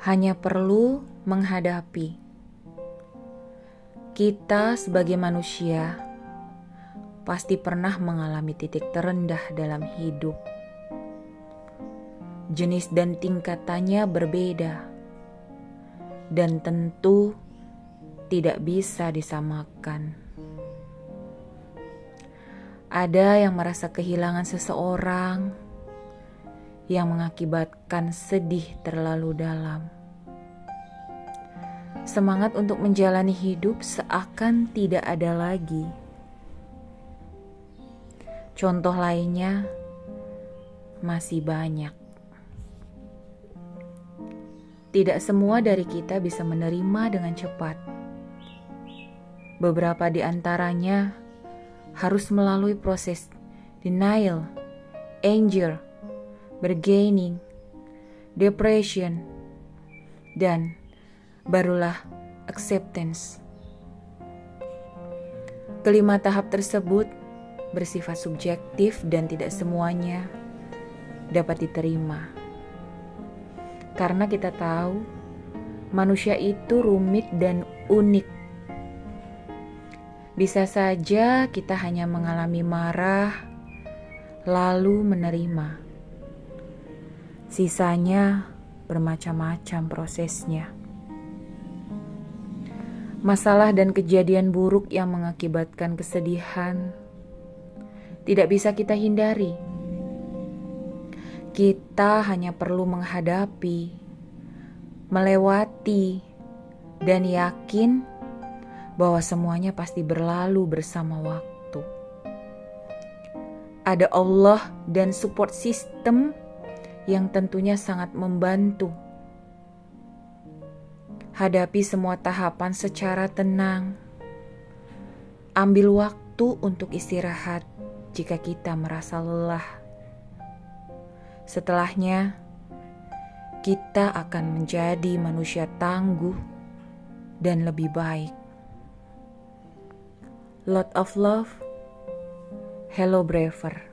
hanya perlu menghadapi. Kita, sebagai manusia, pasti pernah mengalami titik terendah dalam hidup. Jenis dan tingkatannya berbeda, dan tentu tidak bisa disamakan. Ada yang merasa kehilangan seseorang yang mengakibatkan sedih terlalu dalam. Semangat untuk menjalani hidup seakan tidak ada lagi. Contoh lainnya masih banyak. Tidak semua dari kita bisa menerima dengan cepat. Beberapa di antaranya harus melalui proses denial, anger, bargaining, depression, dan barulah acceptance. Kelima tahap tersebut bersifat subjektif dan tidak semuanya dapat diterima. Karena kita tahu manusia itu rumit dan unik. Bisa saja kita hanya mengalami marah, lalu menerima Sisanya bermacam-macam prosesnya. Masalah dan kejadian buruk yang mengakibatkan kesedihan tidak bisa kita hindari. Kita hanya perlu menghadapi, melewati, dan yakin bahwa semuanya pasti berlalu bersama waktu. Ada Allah dan support system yang tentunya sangat membantu. Hadapi semua tahapan secara tenang. Ambil waktu untuk istirahat jika kita merasa lelah. Setelahnya, kita akan menjadi manusia tangguh dan lebih baik. Lot of love, hello braver.